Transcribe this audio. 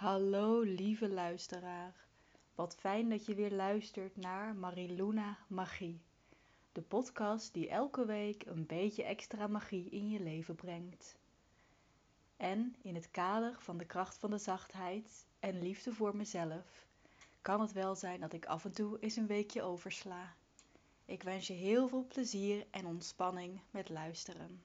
Hallo lieve luisteraar. Wat fijn dat je weer luistert naar Mariluna Magie. De podcast die elke week een beetje extra magie in je leven brengt. En in het kader van de kracht van de zachtheid en liefde voor mezelf kan het wel zijn dat ik af en toe eens een weekje oversla. Ik wens je heel veel plezier en ontspanning met luisteren.